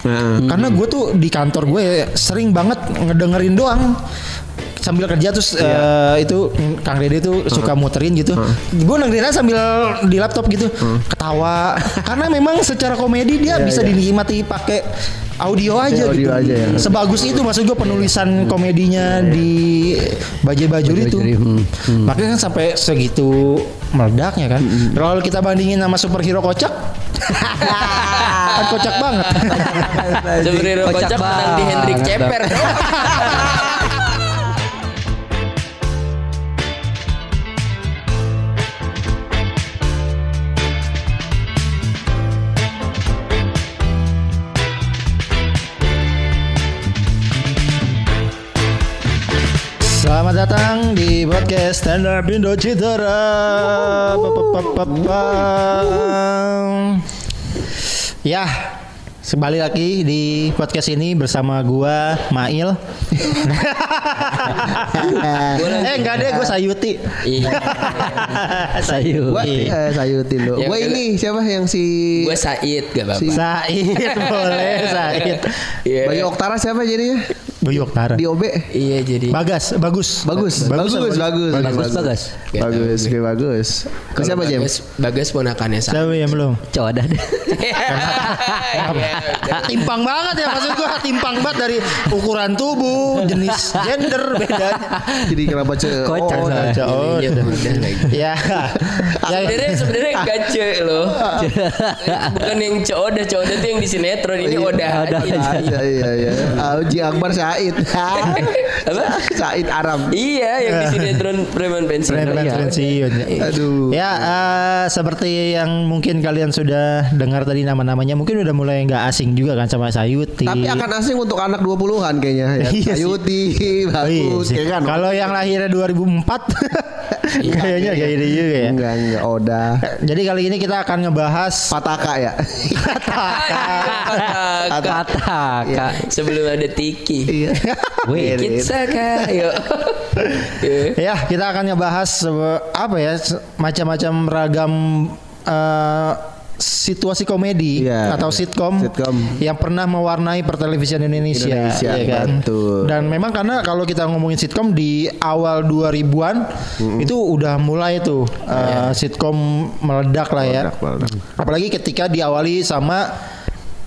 Nah. Karena gue tuh di kantor gue sering banget ngedengerin doang sambil kerja terus eh, itu mm, Kang Dede tuh suka muterin gitu. Gue dengerin aja sambil di laptop gitu, ketawa. Karena memang secara komedi dia bisa dinikmati pakai audio aja Audio gitu. aja ya. Sebagus itu maksud gue penulisan komedinya di Bajai Bajuri itu. Bajuri, hmm. Makanya kan sampai segitu meledaknya kan. Kalau kita bandingin sama superhero kocak, kan kocak banget. Superhero Kocak kocak menang di Hendrik Ceper. Selamat datang di podcast Stand Up Indo Citara. Ya, kembali lagi di podcast ini bersama gua Mail. eh enggak deh, gua Sayuti. Iya. Sayu. Gua eh, sayutin lo. Ya, Gua ini siapa yang si Gue Said gak apa-apa. Said boleh Said. Iya. Bayu Oktara siapa jadinya? Di OB. Iya jadi. Bagas, bagus. Bagus, bagus, bagus, bagus, Bagus bagus. Gak Bagus, oke, bagus. Ke siapa Jem? Bagas, Bagas ponakannya Said. Siapa yang belum? Deh. Iya, timpang banget ya maksud gua timpang banget dari ukuran tubuh, jenis gender bedanya. Jadi kenapa ce? Kocak oh, kocak. Oh, Iya udah lagi. ya. ya. Sebenarnya sebenarnya gace loh. Bukan yang coda, coda tuh yang di sinetron ini odah aja. Iya, iya, iya. Auji Akbar Said. Apa? Said Aram. Iya, yang di sinetron preman pensiun. Preman Iya. pensiun, ya. Aduh. Ya, eh, seperti yang mungkin kalian sudah dengar tadi nama-namanya, mungkin udah mulai nggak asing juga kan sama Sayuti. Tapi akan asing untuk anak 20-an kayaknya ya. Iya. Sayuti iya bagus sih. kayak kan. Kalau yang lahirnya 2004 kayaknya kayak ini juga ya. Enggak, enggak Oda. Jadi kali ini kita akan ngebahas Pataka ya. Kata Kata kak. sebelum ada Tiki. Iya. Wih. Kita kak, yuk. ya kita akan ngebahas sebe- apa ya macam-macam ragam eh, situasi komedi Iya. atau sitkom, Sitkom. yang pernah mewarnai pertelevisian Indonesia, Indonesia, ya kan? betul. Dan memang karena kalau kita ngomongin sitkom di awal 2000-an itu udah mulai tuh eh, sitkom meledak lah ya. Meledak, meledak. Apalagi ketika diawali sama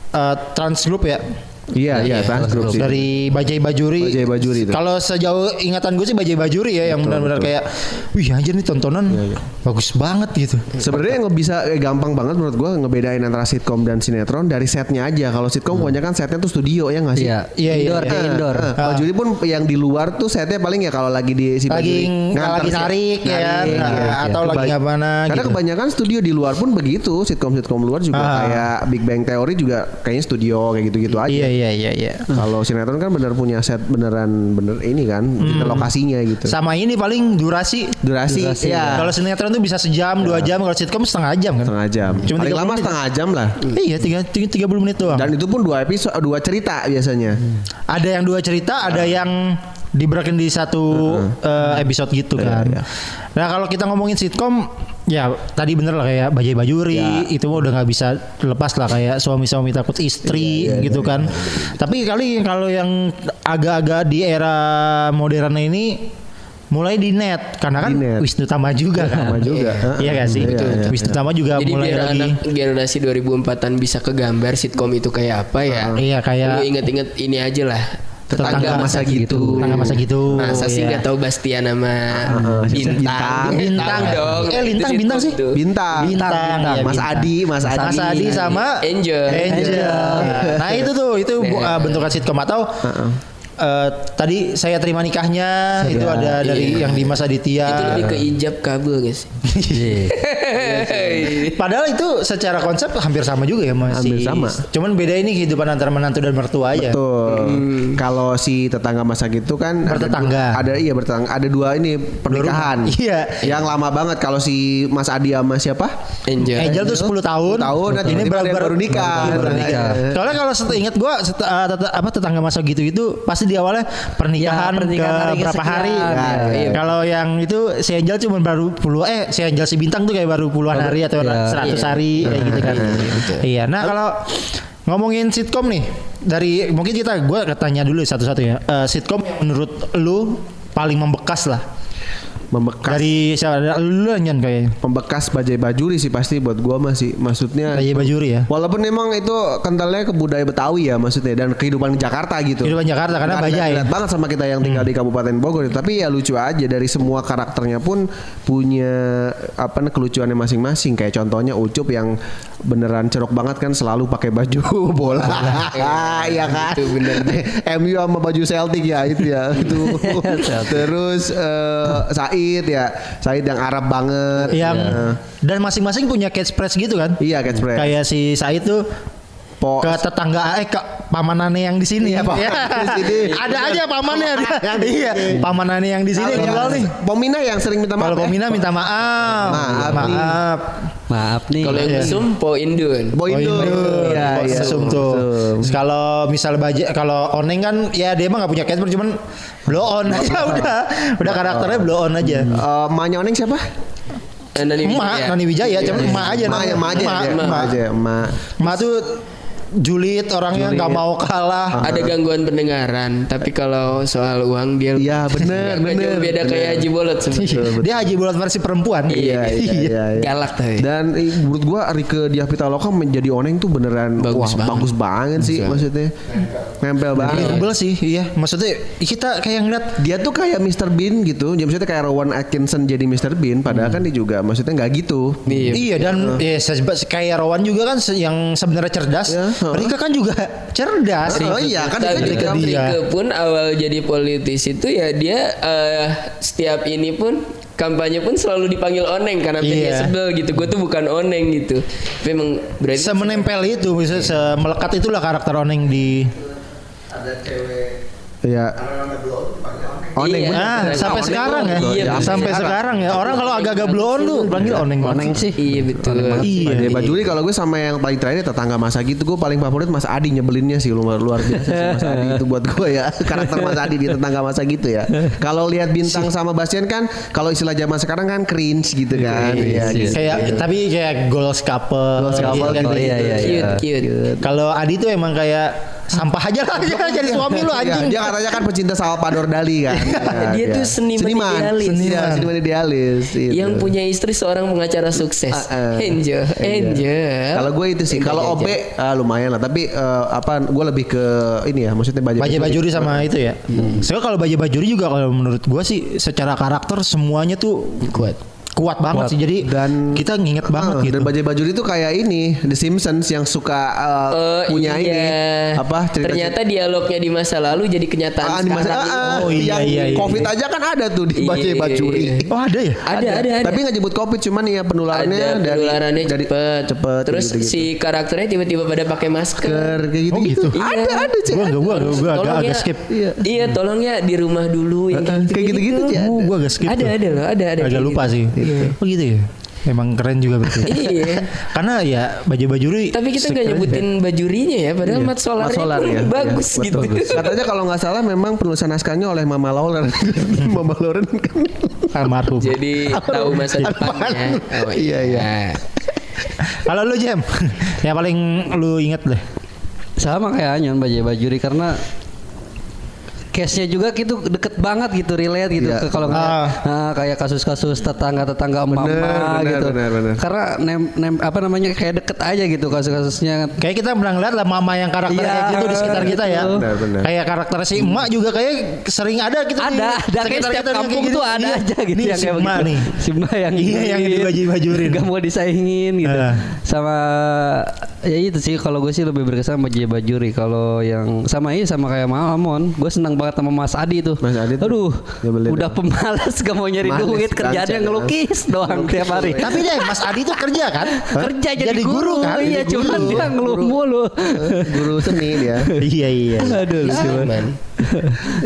eh, Trans Group ya. Iya, iya, trans group sih. dari Bajai Bajuri. Bajai Bajuri itu. Kalau sejauh ingatan gue sih Bajai Bajuri ya yang benar-benar kayak, wih anjir nih tontonan Iya, bagus banget gitu. Sebenarnya nggak bisa eh, gampang banget menurut gua ngebedain antara sitkom dan sinetron dari setnya aja. Kalau sitkom kebanyakan setnya tuh studio ya nggak sih? Iya. Iya, iya, Indoor iya. kayak indoor. Eh, Kalau Juri pun yang di luar tuh setnya paling ya kalau lagi di si Lagi Bajuri nggak lagi narik ya, narik, nah, iya, atau iya. lagi nggak mana Karena gitu. kebanyakan studio di luar pun begitu. Sitkom-sitkom luar juga Ah. kayak Big Bang Theory juga kayaknya studio kayak gitu-gitu aja. Iya iya iya iya. Kalau sinetron kan bener punya set beneran bener ini kan Hmm. lokasinya gitu. Sama ini paling durasi. Durasi, Durasi, ya Kalau sinetron tuh bisa sejam, dua jam. Kalau sitkom setengah jam kan. setengah jam. Cuma Paling 30 lama menit. setengah jam lah. Iya tiga tiga tiga puluh menit doang. Dan itu pun dua episode, dua cerita biasanya. ada yang dua cerita, ada yang diberakin di satu eh, episode gitu kan. iya. Nah kalau kita ngomongin sitkom, ya tadi bener lah kayak Bajai Bajuri itu mah udah nggak bisa lepas lah kayak suami-suami takut istri gitu kan. Tapi kali kalau yang agak-agak di era modern ini mulai di net karena kan Di net. Wisnu Tama juga kan. Tama juga. Iya gak sih? Iya, iya, Wisnu Tama juga Jadi mulai biar lagi. anak generasi 2004-an bisa kegambar sitkom itu kayak apa ya. Iya, kayak- Lu inget-inget ini aja lah. Tetangga masa gitu. Tetangga masa gitu. Masa sih iya. nggak tahu Bastian sama Bintang. Bintang. Bintang. Tahu dong. Eh, Lintang, Bintang sih? Bintang, Bintang, iya, Mas Bintang. Adi, Mas Adi. Mas Adi sama Angel. Angel. Nah itu tuh itu bu- uh, bentukan sitkom atau uh, tadi saya terima nikahnya itu ada dari Iya. yang Dimas Aditya. Itu lebih ke ijab kabul guys. Iya. Padahal itu secara konsep hampir sama juga ya masih. Hampir sama. Cuman beda ini kehidupan antara menantu dan mertua aja. Betul. Kalau si tetangga masa gitu kan ada Bertetangga. dua- Ada, iya bertetangga. Ada dua ini pernikahan. Iya. Yang lama banget kalau si Mas Adi sama siapa? Angel. Angel tuh 10 tahun. 10 tahun, nah, ini baru, ada yang baru nikah. baru- baru nikah. Iya. Soalnya kalau ingat gua set- uh, tet- apa tetangga masa gitu itu pasti di awalnya pernikahan, Ya, pernikahan ke hari berapa hari. Ya, Nah, iya. Kalau yang itu si Angel cuma baru puluh eh si Angel si bintang tuh kayak baru puluhan hari atau Iya. seratus Iya. hari kayak gitu kan. Iya. Nah kalau Ngomongin sitkom nih, dari mungkin kita gue tanya dulu satu-satu ya. Eh, sitkom yang menurut lu paling membekas lah. Membekas Dari siapa? Lu Nyan kayaknya. membekas bajai bajuri sih pasti buat gua masih maksudnya Kayak Bajuri ya. Walaupun memang itu kentalnya ke budaya Betawi ya maksudnya dan kehidupan Jakarta gitu. Kehidupan Jakarta karena Nggak bajai. relate banget sama kita yang tinggal di Kabupaten Bogor tapi ya lucu aja dari semua karakternya pun punya apa nih, kelucuannya masing-masing kayak contohnya Ucup yang beneran cerok banget kan selalu pakai baju bola. Iya kan? Itu bener. MU sama baju Celtic ya itu ya itu. Terus eh, Said ya. Said yang Arab banget. Yang Ya. dan masing-masing punya catchphrase gitu kan. Iya catchphrase. Kayak si Said tuh Po- ke tetangga eh ke pamanannya yang di sini Iya, Pak. Ya. Di sini. Ada aja pamannya dia. iya, pamanannya yang di sini Kalau jual nih. Pomina yang sering minta maaf. Kalau ya? Pomina minta maaf. Maaf. Maaf. Maaf nih. Kalau yang Iya. mesum Po Indun. Boy Indul. Iya, Oh, iya. Sum tuh. Kalau misal baja kalau Oneng kan ya dia mah nggak punya catchphrase cuman blow on aja udah. Udah karakternya blow on aja. Eh, Emaknya Oneng siapa? Nani Emak, Wijaya. Nani Wijaya, cuma Iya. emak aja. Emak aja. Emak, ya, emak. Emak aja. Emak. Emak tuh julid orangnya nggak mau kalah. Ada gangguan pendengaran, tapi kalau soal uang dia Iya bener nggak jauh bener. beda kayak Haji Bolot sebetulnya. Dia Haji Bulat versi perempuan. Iya iya iya. iya. Galak tapi. Dan eh, menurut gua Rike Diah Pitaloka menjadi Oneng tuh beneran Bagus wah, banget. bagus banget sih maksudnya. Nempel banget. Believable sih, iya. Maksudnya kita kayak ngeliat Dia tuh kayak Mr. Bean gitu. Jadi maksudnya kayak Rowan Atkinson jadi Mr. Bean padahal kan dia juga maksudnya nggak gitu. Iya. Iya dan ya, kayak Rowan juga kan yang sebenarnya cerdas. Ya, heeh. Rika kan juga cerdas. Oh iya kan dia Rike dia. Rike pun awal jadi politisi itu ya dia eh, setiap ini pun kampanye pun selalu dipanggil oneng karena dia Iya. sebel gitu. Gue tuh bukan oneng gitu. Tapi emang berarti Semenempel itu, bisa semelekat itulah karakter Oneng di ya Oneng Iya. Ah, sampai Oneng sekarang ya. tuh, iya, sampai sekarang ya. Orang kalau agak-agak blow on tuh panggil Oneng Oneng sih. Iya betul. Iya. Bajai Bajuri kalau gue sama yang paling terakhir tetangga Mas itu gue paling favorit Mas Adi nyebelinnya sih luar luar biasa sih Mas Adi itu buat gue ya karakter Mas Adi di tetangga masa gitu ya. Kalau lihat bintang sama Bastian kan kalau istilah zaman sekarang kan cringe gitu kan. Iya gitu. Kayak tapi kayak goals couple. Goals couple iya, iya, iya. Cute, cute. Kalau Adi tuh emang kayak sampah aja lah dia jadi suami lu Iya, anjing. dia katanya kan pecinta Salvador Dali kan. Iya, Dia iya. tuh seniman idealis. Iya, seniman idealis. itu. Yang punya istri seorang pengacara sukses. Ah, ah. Angel, Angel. Kalau gue itu sih, kalau OB ah, lumayan lah. Tapi eh, apa? Gue lebih ke ini ya, maksudnya baju Bajai Bajuri sama itu ya. Soalnya kalau Bajai Bajuri juga kalau menurut gua sih secara karakter semuanya tuh kuat. Kuat banget sih. Jadi Dan- kita nginget banget Ah, gitu. Dan Bajai Bajuri itu kayak ini The Simpsons yang suka uh, Eh, punya iya. ini apa cerita Ternyata dialognya di masa lalu jadi kenyataan Ah, di masa, sekarang. ah, ah, Oh, iya, iya, iya. Covid aja kan ada tuh di Bajai Iya. Bajuri. Oh ada ya? Ada, ada, ada. Tapi nggak nyebut Covid, cuman ya penularannya ada dari penularannya dari cepet. cepet Terus gitu-gitu. si karakternya tiba-tiba pada pakai masker. Kayak gitu, Oh, gitu. Ada ada sih. Gua enggak gua gua, gua agak agak ya, skip. Iya. Iya, tolong ya di rumah dulu yang Kayak gitu-gitu sih ada. Gua agak skip. Ada, ada loh, ada, ada. Agak lupa gitu. sih. Oh gitu ya. Emang keren juga berarti. Iya. Karena ya Bajai Bajuri Tapi kita nggak nyebutin bajurinya ya, padahal mat solarnya Mas Solar pun ya. bagus Iya, gitu. bagus. Katanya kalau nggak salah memang penulisan naskahnya oleh Mama Lauren. Mama Lauren kan. almarhum. Jadi tahu masa depannya. Oh, Iya, iya. Kalau lu Jam, yang paling lu inget deh. Sama kayak Anyon Bajai Bajuri karena case-nya juga gitu deket banget gitu relate gitu Iya. ke kalau ngeliat, nah, kayak kasus-kasus tetangga-tetangga emak benar, gitu. benar, benar. Karena nem, nem apa namanya kayak deket aja gitu kasus-kasusnya. Kayak kita pernah ngeliat lah mama yang karakternya Iya, gitu di sekitar kita ya. Benar, benar. Kayak karakter si emak juga kayak sering ada gitu. di Ada, ada kayak setiap kita kampung gitu. tuh ada Iya. aja gitu Nih, yang si kayak emak begitu. nih. Si emak yang Iya, yang dibaju-bajurin. Gak mau disaingin gitu. Eh. Sama ya itu sih kalau gue sih lebih berkesan sama Bajai Bajuri. Kalau yang sama ini sama kayak Mamon, gue senang banget sama Mas Adi tuh. Mas Adi tuh Aduh, udah pemalas gak mau nyari Males, duit, kerjaannya ngelukis doang tiap hari. Tapi deh Mas Adi tuh kerja kan? Kerja jadi, Jadi guru kan? Iya, cuman guru. dia ngeluh mulu. Guru seni dia. iya iya. Aduh. Di-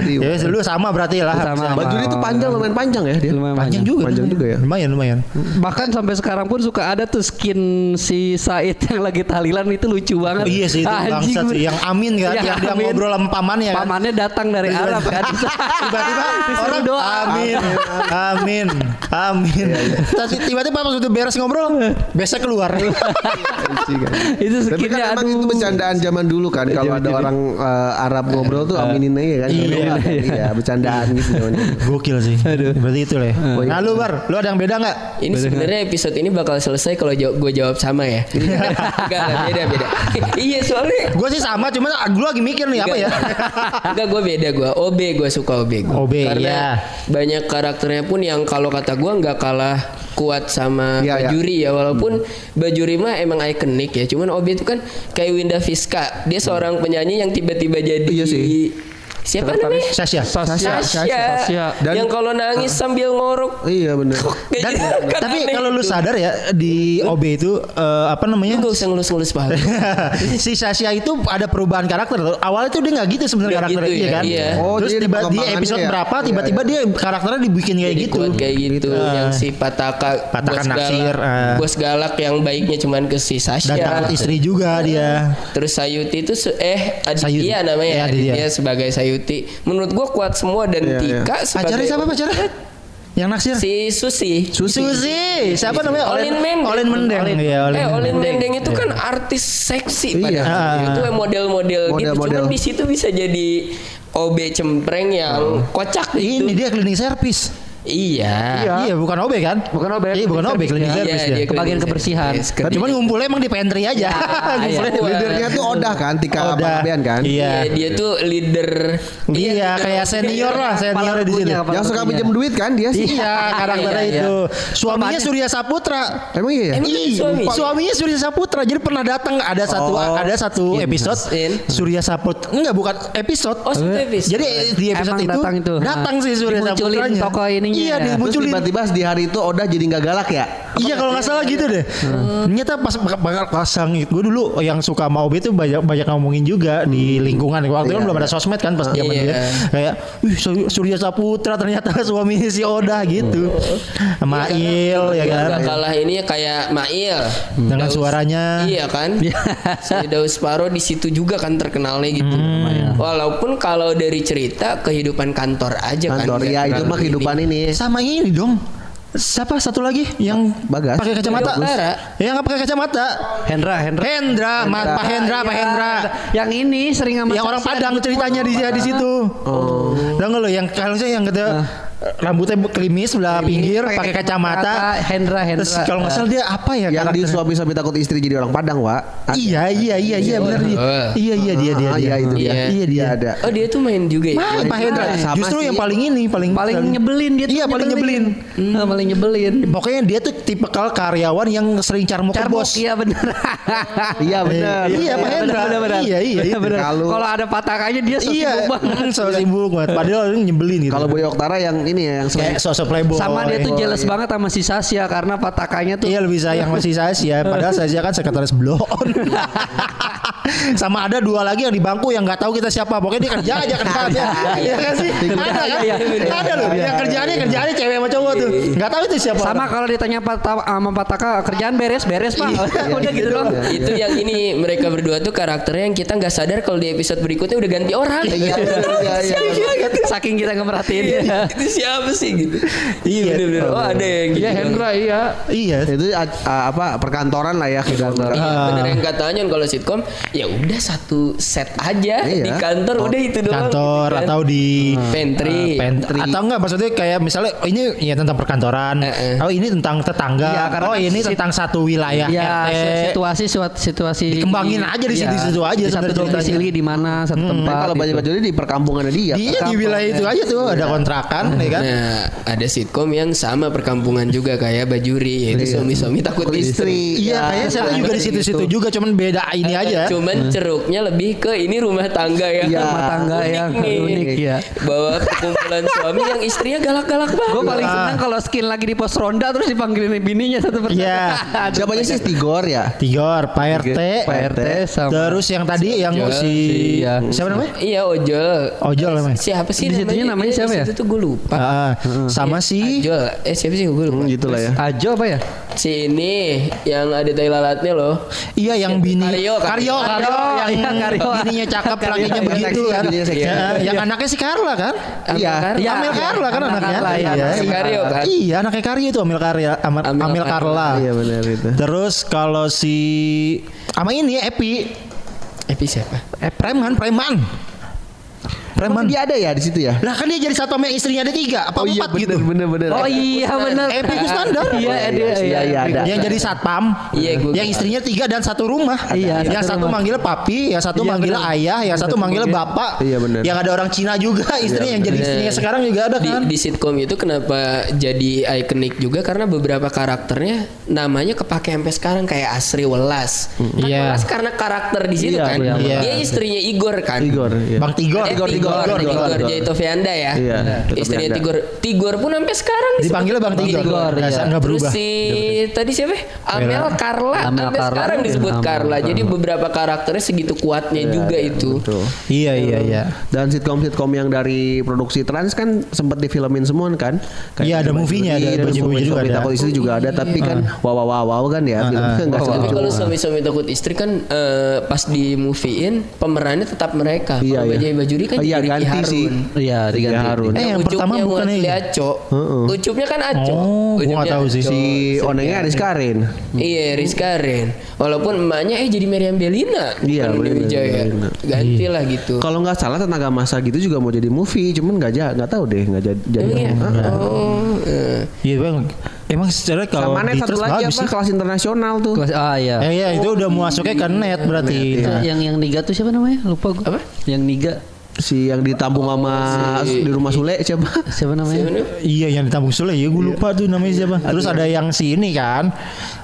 Ya lu sama berarti lah. Sama. Baju dia tuh panjang lumayan panjang ya dia. Lumayan Panjang juga. Panjang juga ya. Lumayan lumayan. Bahkan sampai sekarang pun suka ada tuh skin si Said yang lagi tahlilan itu lucu banget. Oh, iya sih itu Anjing, bangsat sih. Yang Amin kan, Yang yang dia Amin. ngobrol sama pamannya kan. Pamannya datang dari Arab kan. Tiba-tiba orang doa. Amin, amin, amin. Tapi tiba-tiba pas udah beres ngobrol, besok keluar. itu Tapi skinnya kan emang aduh. itu bercandaan zaman dulu kan kalau ada orang eh, Arab ngobrol tuh aminin aja kan. Iya. Iya, bercandaan gitu. Gokil sih. Berarti itu lah. ya. Oh, iya. Nah lu bar, lu ada yang beda nggak? Ini sebenarnya episode ini bakal selesai kalau gue jawab sama ya. Enggak, lah, beda beda. iya soalnya Gue sih sama, cuman gue lagi mikir nih apa ya. Enggak gue beda gue OB gue suka OB gue OB, Karena iya. banyak karakternya pun yang kalau kata gue nggak kalah kuat sama Iya, iya. Bajuri ya Walaupun Bajuri mah emang ikonik ya Cuman OB itu kan kayak Winda Fiska Dia seorang penyanyi yang tiba-tiba jadi Iya sih. Siapa namanya? Sasya. Sasya. Sasha, Sasya. Dan- yang kalau nangis sambil ngorok Iya benar. Dan Kan tapi kalau lu gitu. sadar ya di OB itu eh, apa Lu namanya? gak usah ngelus-ngelus paha si Sasha itu ada perubahan karakter. Awalnya tuh dia nggak gitu sebenarnya karakternya gitu iya ya, kan. iya. Oh, Terus jadi tiba di episode ya? berapa Iya, tiba-tiba dia karakternya dibikin kayak Jadi gitu. kuat kayak gitu Ah. yang si Pataka Pataka bos naksir, galak, ah. bos galak yang baiknya cuman ke si Sasha Dan takut istri juga dia. Terus Sayuti itu eh Aditya Sayuti. namanya Aditya. Aditya sebagai Sayuti. Menurut gua kuat semua dan Iya, iya. Tika sebagai Pacarnya siapa pacarnya? Yang naksir? Si Susi. Susi. Siapa namanya? Olin Mendeng. Olin Mendeng. Iya, Olin eh Olin Mendeng. Mendeng itu kan artis seksi Iya. pada Ah. itu model-model gitu. Model-model. Cuman di situ bisa jadi OB cempreng yang kocak gitu. Ini dia cleaning service. Iya. Iya, bukan OB kan? Bukan OB, Iya, bukan OB cleaning Iya, service dia dia. Kebagian kebersihan. Nah, Cuman ngumpulnya emang di pantry aja. Ngumpulnya di- Leadernya tuh Odah kan, Tika Odah. Panggabean kan. Iya, Iya. dia tuh leader. Iya, kayak senior lah, senior di sini. Yang suka pinjam duit kan dia sih. Iya, karakternya Iya, iya. itu. Suaminya Surya Saputra. Emang iya ya? Suami? suaminya Surya Saputra. Jadi pernah datang ada satu Oh. ada satu episode. Surya Saputra. Enggak, bukan episode. Oh, episode. Jadi di episode itu datang itu. datang sih Surya Dimunculin Saputranya. tokoh Iya, ya. Terus dimunculin. tiba-tiba di hari itu Odah jadi nggak galak ya? Iya kalau nggak salah gitu deh. Ternyata pas pasang gue dulu yang suka sama OB itu banyak banyak ngomongin juga di lingkungan. Waktu itu kan Iya, belum ada sosmed kan pas zaman Iya. dia. Kayak, "Wih, Sur- Surya Saputra ternyata suami si Oda gitu." Sama Il ya kan. Kalah ini kayak Mail Dengan Daus- suaranya. Iya kan Si Daus Paro di situ juga kan terkenalnya gitu Walaupun kalau dari cerita Kehidupan kantor aja Kantor kan ya itu mah kehidupan ini. Sama ini dong. Siapa satu lagi yang Bagas. pakai kacamata? Yang nggak pakai kacamata? Hendra, Hendra. Hendra, Ma- Pak Hendra, Pak Iya, Hendra. Yang ini sering sama yang orang Padang ceritanya di di situ. Oh. Nggak lo yang kalau saya yang kata rambutnya klimis sebelah pinggir, pakai kacamata. Hendra, Hendra. Terus kalau nggak salah dia apa ya? Yang di karakternya? suami-suami takut istri jadi orang Padang, Wak. Iya iya iya iya benar dia. Oh. Iya iya dia dia Ah, dia. iya, itu dia. Iya dia. ada. Oh dia tuh main juga ya Main Pak Hendra. Sama Justru yang paling ini paling paling nyebelin dia tuh Iya paling nyebelin. Ah, paling nyebelin. Pokoknya dia tuh tipikal karyawan yang sering carmuk ke bos. iya bener. Iya benar. Iya, Pak Hendra. Iya, iya, itu. bener. Kalau- Kalau ada patakannya dia so Iya, sibuk banget. so sibuk banget. Padahal nyebelin gitu. Kalau Boy Oktara yang ini ya yang kayak sosok playboy. Sama dia tuh jealous iya. banget sama si Sasya karena patakannya tuh Iya lebih sayang masih Sasya Padahal Sasya kan sekretaris blon Sama ada dua lagi yang di bangku Yang nggak tahu kita siapa. Pokoknya dia kerja aja kerja aja. Iya kan sih? Ada kan? Iya, iya. Ada loh. Yang kerjaannya kerjaannya cewek sama cowok tuh. Nggak tahu itu siapa. Sama kalau ditanya sama Pataka kerjaan beres beres pak. Udah gitu doang. Itu yang ini mereka berdua tuh karakternya yang kita nggak sadar kalau di episode berikutnya udah ganti orang. Iya, iya, iya. saking kita nggak merhatiin siapa sih gitu Iya. bener-bener Oh ada yang gitu Iya Hendra iya Iya itu a- a- apa perkantoran lah ya kehidupan. Iya, Ah. bener yang katanya kalau sitkom ya udah satu set aja Iya. di kantor udah itu doang kantor gitu kan. atau di Pantry. eh, pantry. atau enggak maksudnya kayak misalnya oh, ini ya tentang perkantoran Eh, eh. oh ini tentang tetangga Iya, karena oh kan ini sit- tentang satu wilayah ya situasi suat- situasi Dikembangin aja di Iya. situ-situ aja Di satu domisili di mana satu tempat Kalau gitu. banyak baju di perkampungannya dia. Iya di wilayah itu aja tuh ada kontrakan ya kan? Nah, ada sitkom yang sama perkampungan juga kayak Bajuri yaitu suami-suami takut istri. Iya, kayaknya saya juga di situ-situ juga, cuman beda ini aja. Cuman ceruknya lebih ke ini rumah tangga yang Iya, rumah tangga unik yang nih. unik ya. Bahwa perkumpulan suami yang istrinya galak-galak banget. Gue paling senang kalau skin lagi di pos ronda terus dipanggilin bininya satu persatu. Iya. Siapanya sih Tigor ya? Tigor, Pak RT, Pak RT sama terus yang tadi yang Ojol. si Iya. siapa namanya? Iya ojol. Ojol namanya. Siapa sih Di situnya namanya Dia siapa di ya? situ tuh gue lupa. Ah, sama si Ojol. Eh siapa sih gue lupa. Hmm, gitu lah ya. Ajo apa ya? Si ini yang ada tai lalatnya loh. Iya yang bini Karyo, Karyo, Karyo. Yang Iya, Karyo. bininya cakep, lakinya yang begitu kan. Ya, yang anaknya si Carla kan? Iya. Iya, Amel iya. Carla kan Anak anaknya. Iya, Karyo kan. Iya, anaknya Karyo itu Amel Karya, Amel Carla. Iya benar itu. Terus kalau si sama ini Epi, Epi siapa? eh Preman, Preman. Preman. Emang dia ada ya di situ ya? Lah kan dia jadi satu sama istrinya ada tiga apa Oh iya empat bener gitu. bener bener. Oh iya benar. Epi Kusnandar. Iya, iya, dia iya, iya, ada. Yang jadi satpam. Iya, gua- Yang istrinya tiga dan satu rumah. Iya, Yang satu manggil papi, yang satu Iya, manggil bener. ayah, yang satu manggil bapak. Iya, bener. Yang ada orang Cina juga istrinya yang jadi istrinya sekarang juga ada di, kan. di sitkom itu kenapa jadi ikonik juga karena beberapa karakternya namanya kepake sampai sekarang kayak Asri Welas. Kan Iya. Welas karena karakter di situ Iya, kan. iya. Dia istrinya Igor kan. Igor. Iya. Bang Tigor. Eh, Tigor, Tigor, Tigor, Tigor, Tigor. Jaito Fianda ya. Iya, Istrinya. Tigor. Tigor pun sampai sekarang Dipanggilnya Bang Tigor. Tigor, Nggak iya. nggak Terus berubah. si tadi siapa? Amel Carla. Amel sampai Carla. sekarang disebut Carla. Jadi beberapa karakternya segitu kuatnya juga itu. Betul. Iya iya iya. Dan sitkom-sitkom yang dari produksi Trans kan sempat difilmin semua kan? Iya, ada movie-nya, ada baju-baju juga ada. Takut istri juga ada, tapi kan wow wow wow, wow kan ya filmnya Tapi kalau suami-suami takut istri kan eh, pas di movie-in pemerannya tetap mereka. Iya, iya. Bajai Bajuri kan Oh, iya, jadi Ricky ganti Harun. sih. Iya, diganti. Harun. Eh, yang Ucupnya pertama Muhammad ini? Aco. Ucupnya kan Aco. Oh, gua Ucupnya nggak tahu sih. Si Onengnya Aris Karin. Iya, Rizka Ren. Walaupun emaknya eh jadi Meriam Belina. Iya, bukan bener, Dewi Jaya. Belina. Ganti lah gitu. Kalau nggak salah tetangga masa gitu juga mau jadi movie, cuman nggak ja nggak tahu deh nggak jadi. jadi. Emang ya? Ah, Oh, eh. Iya bang. Emang secara kalau Sama net satu terus lagi apa sih. kelas internasional tuh. Kelas ah iya. Eh iya itu udah masuknya ke net berarti. Itu yang yang Niga tuh siapa namanya? Lupa gua. Apa? Yang Niga Si yang ditampung sama si- di rumah Sule siapa? siapa namanya? Siapa? Iya yang di Tambung Sule ya gue lupa tuh namanya siapa. Terus ada yang si ini kan.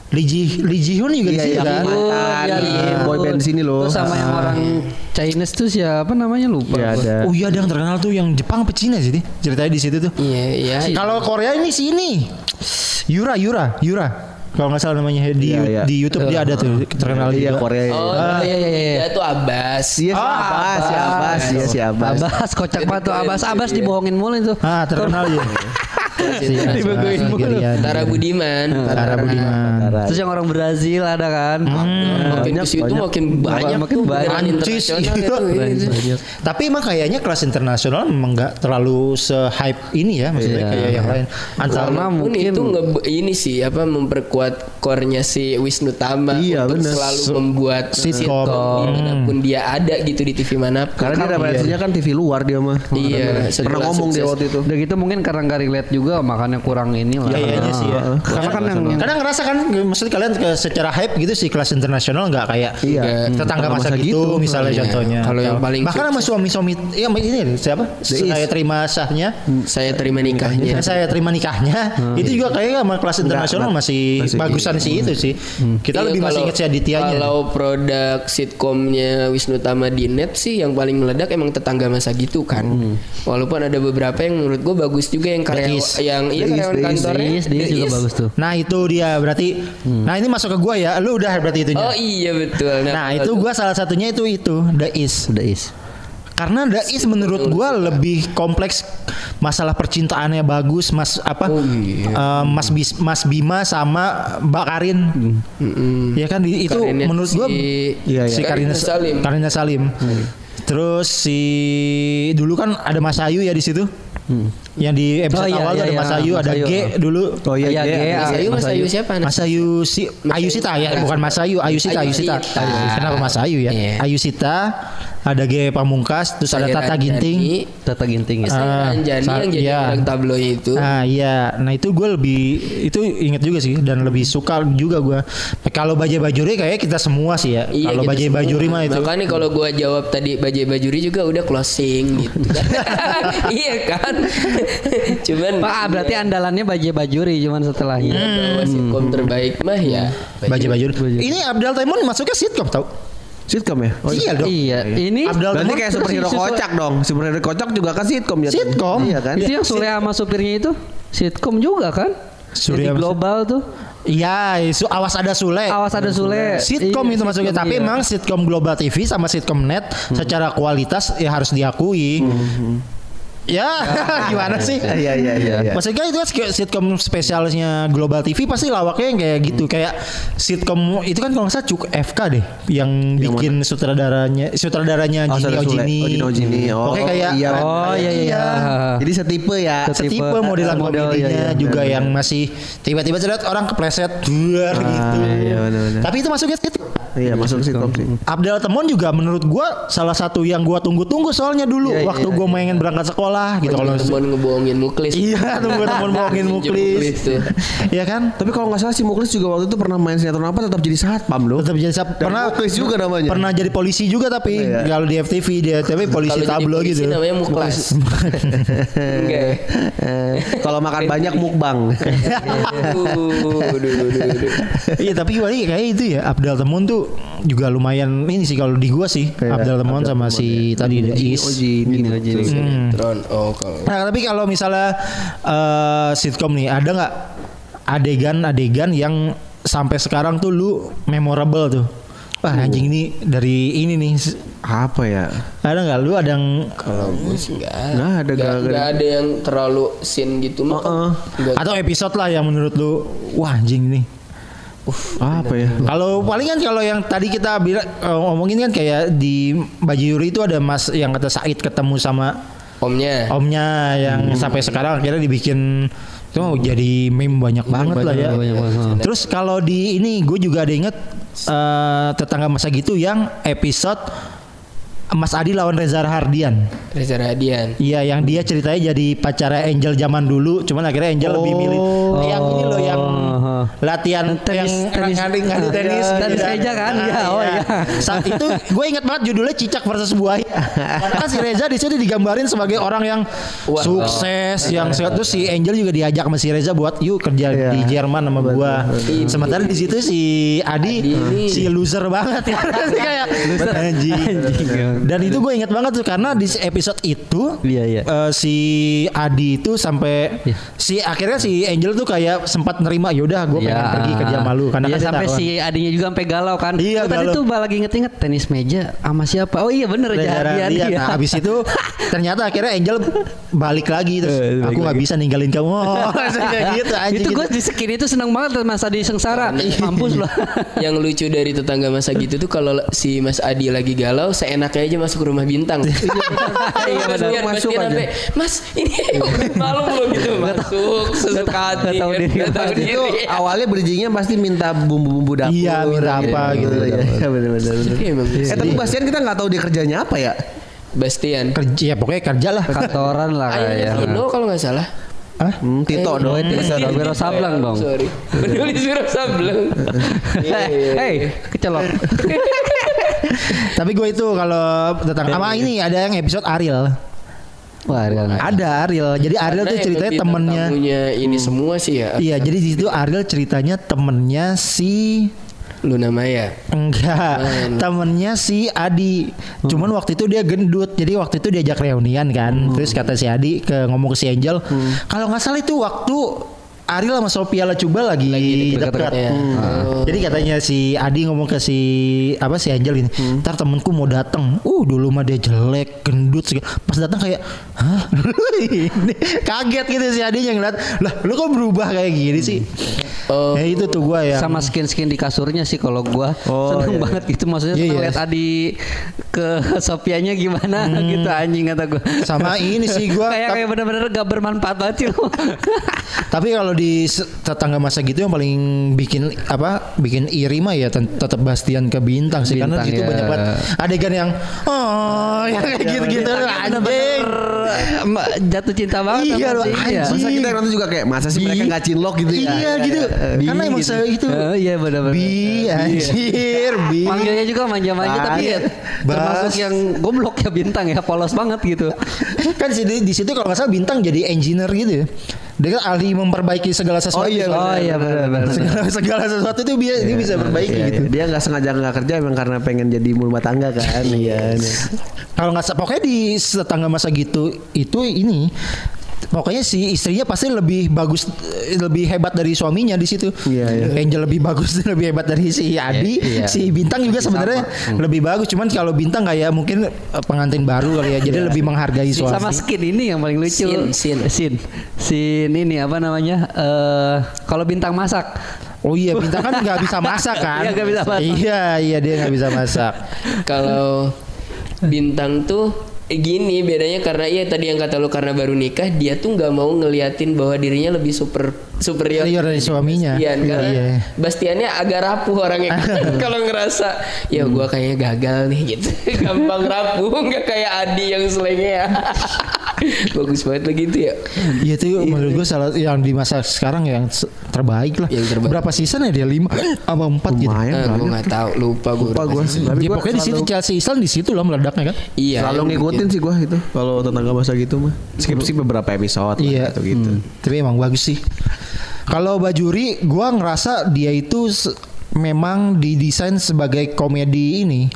Lee Ji Lee Ji Hoon juga di Iya, situ iya, kan. iya. Mantan iya, boy band di sini loh. Terus sama yang orang Chinese tuh siapa namanya lupa. Iya, ada. Oh iya ada yang terkenal tuh yang Jepang apa Cina sih Di? ceritanya di situ tuh. Iya, iya. Kalau Korea ini si ini Yura Yura Yura kalau nggak salah namanya di Iya, iya. di YouTube dia ada tuh terkenal Iya juga. Korea. Oh, Ah, iya, iya, iya. Dia tuh Abbas. Iya si Abbas, si Abbas, iya si Abbas. Abbas kocak banget tuh Abbas Abbas dibohongin mulu itu. Ah terkenal ya. Dibegoin mulu. Tara Budiman. Tara Budiman. Terus yang orang Brazil ada kan. Makin ke situ makin banyak Makin banyak. Iya. Tapi emang kayaknya kelas internasional memang nggak terlalu se-hype ini ya maksudnya Iya. kayak yang lain. Antara Karena Pun mungkin itu ini sih apa memperkuat core-nya si Wisnu Tama Iya, untuk bener. selalu membuat sitkom di mana pun dia ada gitu di TV mana pun. Karena dia referensinya kan TV luar dia mah. Iya, Pernah ngomong dia waktu itu. Udah gitu mungkin karena nggak relate juga makanya kurang ini lah. Iya, iya sih ya. Karena kan yang, yang Kadang ngerasa kan maksudnya kalian ke secara hype gitu sih kelas internasional nggak kayak Iya. tetangga masa, masa gitu, gitu. misalnya Iya. contohnya. Kalau yang paling bahkan sama suami-suami ya ini siapa? Saya terima sahnya. saya terima nikahnya. Ya, saya terima nikahnya itu juga kayaknya sama kelas internasional masih, Masih bagusan sih itu sih kita Iya, lebih masih inget si Adityanya Kalau produk sitkomnya Wisnu Tama di net sih yang paling meledak emang tetangga masa gitu kan. Walaupun ada beberapa yang menurut gue bagus juga yang karyawan Is. Yang iya The karyawan The kantornya. Diis, Diis The juga bagus tuh. nah itu dia berarti nah ini masuk ke gua ya lu udah berarti itunya Oh iya betul. nah itu gua salah satunya itu itu The Is udah is. karena The Is menurut gua lebih kompleks masalah percintaannya bagus Mas apa Oh, iya. eh, Mas Bis, Mas Bima sama Mbak Karin ya kan di- itu Karinnya menurut gua si- Iya, iya. si Karina Karina Salim. Karina Salim. Terus si dulu kan ada Mas Ayu ya di situ. Yang di episode Oh, iya, awal tuh iya, ada iya, Mas Ayu, Mas ada Ayu. G dulu. Oh iya, Iya, G. G. Mas Ayu, Mas Ayu siapa? Mas Ayu si Ayu Sita ya, bukan Mas Ayu, Ayu Sita, Ayu Sita. Ayusita. Kenapa Mas Ayu ya? Iya. Ayu Sita, ada G Pamungkas, terus ada Tata Ranjani, Ginting. Tata ginting ya. Ah, Ranjani sa- yang jadi iya. orang tabloid itu. Ah iya, nah itu gue lebih itu inget juga sih dan lebih suka juga gue. Kalau Bajai Bajuri kayak kita semua sih ya. Iya, Kalau Bajai semua. Bajuri mah itu. Makanya kalau gua jawab tadi Bajai Bajuri juga udah closing gitu. iya kan? cuman Pak ah, berarti andalannya Baje Bajuri cuman setelahnya. ya, bahwa sitkom terbaik mah ya Baju baju. Ini Abdul Taimon masuknya sitkom tau? Sitcom ya? Oh, iya dong. Iya, ini Abdul Berarti kayak superhero kocak dong. Superhero kocak juga kan sitcom ya. Sitcom. Iya kan? itu yang Sule sama supirnya itu sitkom juga kan? Surya Jadi global tuh. Iya, su- awas ada Sule. Awas ada Sule. Sitkom Iya, itu masuknya, sitkom, tapi iya. emang sitkom Global TV sama sitkom net secara kualitas ya harus diakui. Ya, gimana sih? Iya iya iya. iya. Maksudnya itu kan kayak sitkom spesialnya Global TV pasti lawaknya yang kayak gitu kayak sitkom itu kan kalau nggak salah Cuk FK deh yang, bikin sutradaranya sutradaranya Oh, Jini. Ojini. Oh, Jini Ojini. Oh, Oke kayak iya. Oh iya iya. iya. Jadi setipe ya. Setipe. setipe modelan Model, komedinya iya, iya. juga yang masih tiba-tiba cerita orang kepleset duar gitu. iya, benar-benar. Tapi itu masuknya sitkom. Iya masuk sitcom sih. Abdel Temon juga menurut gua salah satu yang gua tunggu-tunggu soalnya dulu Iya, iya, waktu gua main berangkat sekolah gitu kalau teman ngebohongin muklis Iya, tunggu temen bohongin muklis. Iya kan? Tapi kalau nggak salah si Muklis juga waktu itu pernah main sinetron apa tetap jadi satpam loh. Tetap jadi Dan pernah Muklis juga namanya. Pernah jadi polisi juga tapi Iya. kalau di FTV dia tapi polisi tablo gitu. namanya ya? Eh, kalau makan banyak mukbang. Iya tapi wali kayak itu ya Abdel Temon tuh juga lumayan ini sih kalau di gua sih Kayak Abdel Temon Abdel sama si ya. tadi ada Ojini, Is. Oh kalau Nah tapi kalau misalnya eh, sitkom nih ada nggak adegan-adegan yang sampai sekarang tuh lu memorable tuh? Wah anjing ini dari ini nih Apa ya? ada nggak lu ada yang kalau gue sih enggak ada, Nggak- ada. yang terlalu scene gitu mah Heeh. Nggak- atau episode lah yang menurut lu wah anjing nih Apa ya? Kalau paling kan kalau yang tadi kita bilang eh, ngomongin kan kayak di Baju Yuri itu ada Mas yang kata Said ketemu sama omnya omnya yang sampai sekarang akhirnya dibikin itu jadi meme banyak banget lah ya. banyak banget. Terus kalau di ini gue juga ada inget eh, tetangga masa gitu yang episode Mas Adi lawan Reza Hardian. Reza Radian Iya, yang dia ceritanya jadi pacarnya Angel zaman dulu, cuman akhirnya Angel lebih milih yang ini loh yang Oh. latihan Tenis- yang tenis- tenis, Tenis gitu. meja kan? Iya, oh iya. Saat itu gue ingat banget judulnya Cicak versus Buaya. Karena si Reza di sini digambarin sebagai orang yang Wah. sukses, yang terus si Angel juga diajak sama si Reza buat yuk kerja Iya. di Jerman sama gua. Betul. Sementara di situ si Adi, Adi ini. si loser banget ya. kayak anjing. Dan itu gue ingat banget tuh karena di episode itu Iya, iya. eh, si Adi itu sampai Iya. si akhirnya si Angel tuh kayak sempat nerima yaudah gue pengen pergi kerja malu karena Iya kan dia sampai si adiknya juga sampai galau kan. Iya, Oh, tadi galau. tuh lagi inget-inget tenis meja sama siapa? Oh iya bener Reza Radian. Iya. Nah habis itu ternyata akhirnya Angel balik lagi terus balik aku nggak bisa ninggalin kamu. Oh, gitu anjing. itu gue gitu. di skin itu seneng banget masa di sengsara. Mampus loh. yang lucu dari tetangga masa gitu tuh kalau si Mas Adi lagi galau seenaknya aja masuk ke rumah bintang iya benar. Bastian, Masuk aja. sampai Mas ini malam belum gitu masuk sesuka hati tahu diri. itu awalnya bridgingnya pasti minta bumbu-bumbu dapur. Iya, minta apa gitu. Iya, iya, benar-benar. Eh tapi Bastian kita nggak tahu dia kerjanya apa ya? Bastian kerja ya pokoknya kerja lah. Kantoran lah kayak. Vino kalau nggak salah Hah? Hmm, Tito dong. Oh, itu bisa dong, Wiro Sableng dong. sorry penulis Wiro Sableng Iya, iya, Hei, iya. kecelok. Tapi gue itu kalau tentang sama ini ada yang episode Ariel. Wah, Ariel. Ada Ariel. Jadi Ariel Karena tuh ceritanya temennya. ini semua sih ya Iya, jadi di situ Ariel ceritanya temennya si Luna Maya. Enggak, temennya si Adi. Cuman waktu itu dia gendut, jadi waktu itu diajak reunian kan. Terus kata si Adi ke ngomong ke si Angel, kalau nggak salah itu waktu Ariel sama Sophia Lacuba lagi, dekat. Ya. Hmm. Jadi katanya si Adi ngomong ke si apa si Angel ini, ntar temenku mau datang. Uh dulu mah dia jelek, gendut, segala." pas datang kayak, hah, Ini kaget gitu si Adi yang ngeliat, lah lu kok berubah kayak gini sih? Oh. Ya itu tuh gua ya. sama skin-skin di kasurnya sih kalau gua Oh, seneng iya, banget gitu maksudnya Iya, iya. lihat Adi ke Sofianya gimana gitu anjing kata gua Sama ini sih gua kayak kayak bener-bener gak bermanfaat banget sih. Tapi kalau di se- tetangga masa gitu yang paling bikin apa bikin iri mah ya tet- tetap Bastian ke bintang sih karena Bintang, di situ ya. banyak banget adegan yang oh ya kayak gitu-gitu anjing. bener-bener Mbak, jatuh cinta banget Iya, sama loh, anjing. Masa kita nonton juga kayak masa sih mereka nggak cinlok gitu ya? Iya gitu. Bi Karena emang gitu. se itu. Oh, iya benar-benar. Bi anjir, bi. Manggilnya juga manja-manja tapi ya termasuk yang goblok ya bintang ya polos banget gitu. kan di, di situ kalau nggak salah bintang jadi engineer gitu ya. Dia kan ahli memperbaiki segala sesuatu. Oh iya, Oh iya benar-benar. segala, segala sesuatu itu dia, dia bisa perbaiki Iya, gitu. iya. Dia nggak sengaja nggak kerja emang karena pengen jadi rumah tangga kan. Iya. Kalau nggak pokoknya di tetangga masa gitu itu ini pokoknya si istrinya pasti lebih bagus lebih hebat dari suaminya di situ. Iya, iya. Angel lebih bagus lebih hebat dari si Adi, Iya, iya. si Bintang juga sebenarnya lebih bagus. Cuman kalau Bintang kayak mungkin eh, pengantin baru kali ya, jadi lebih menghargai suami. Sama skin ini yang paling lucu. Sin, sin. Sin. Sin ini apa namanya? Eh kalau bintang masak. Oh iya, Bintang kan nggak bisa masak kan? Iya, nggak bisa masak. Iya, iya dia nggak bisa masak. Kalau bintang tuh gini bedanya karena iya tadi yang kata lu karena baru nikah dia tuh nggak mau ngeliatin bahwa dirinya lebih super superior dari suaminya. Bastian Iya, karena iya. Bastiannya agak rapuh orangnya kalau ngerasa ya gua kayaknya gagal nih gitu gampang rapuh nggak kayak Adi yang selengnya bagus banget lagi itu ya Iya tuh menurut gue salah yang di masa sekarang yang terbaik lah. Yang terbaik. Berapa season ya dia lima apa empat gitu? Lumayan Ah, lah. gue nggak tahu lupa gue Lupa gue. Tapi Ya, gua pokoknya di situ Chelsea Island di situ lah meledaknya kan. iya Selalu ngikutin sih gua itu kalau tetangga masa gitu mah. Skip skip beberapa episode Iya. lah gitu gitu. Hmm. Tapi emang bagus sih. Kalau Bajuri, gua ngerasa dia itu memang didesain sebagai komedi ini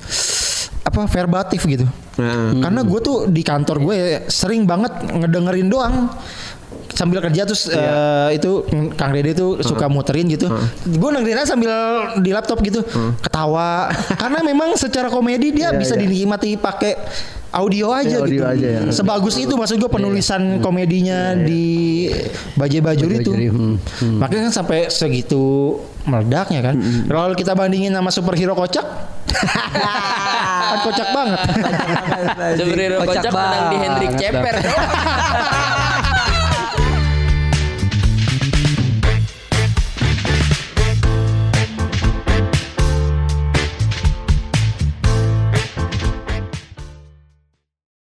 apa verbatif gitu. Nah, Karena gue tuh di kantor gue sering banget ngedengerin doang sambil kerja terus eh, itu mm, Kang Dede tuh suka muterin gitu. Gue dengerin aja sambil di laptop gitu ketawa karena memang secara komedi dia Iya, bisa iya. dinikmati pakai audio aja Iya, gitu. audio aja ya. Sebagus itu maksud gue penulisan komedinya di Bajai Bajur itu. Bajuri, hmm. Makanya kan sampai segitu meledaknya kan. Kalau kita bandingin sama superhero kocak kan kocak banget. Superhero Kocak kocak menang di Hendrik. Ceper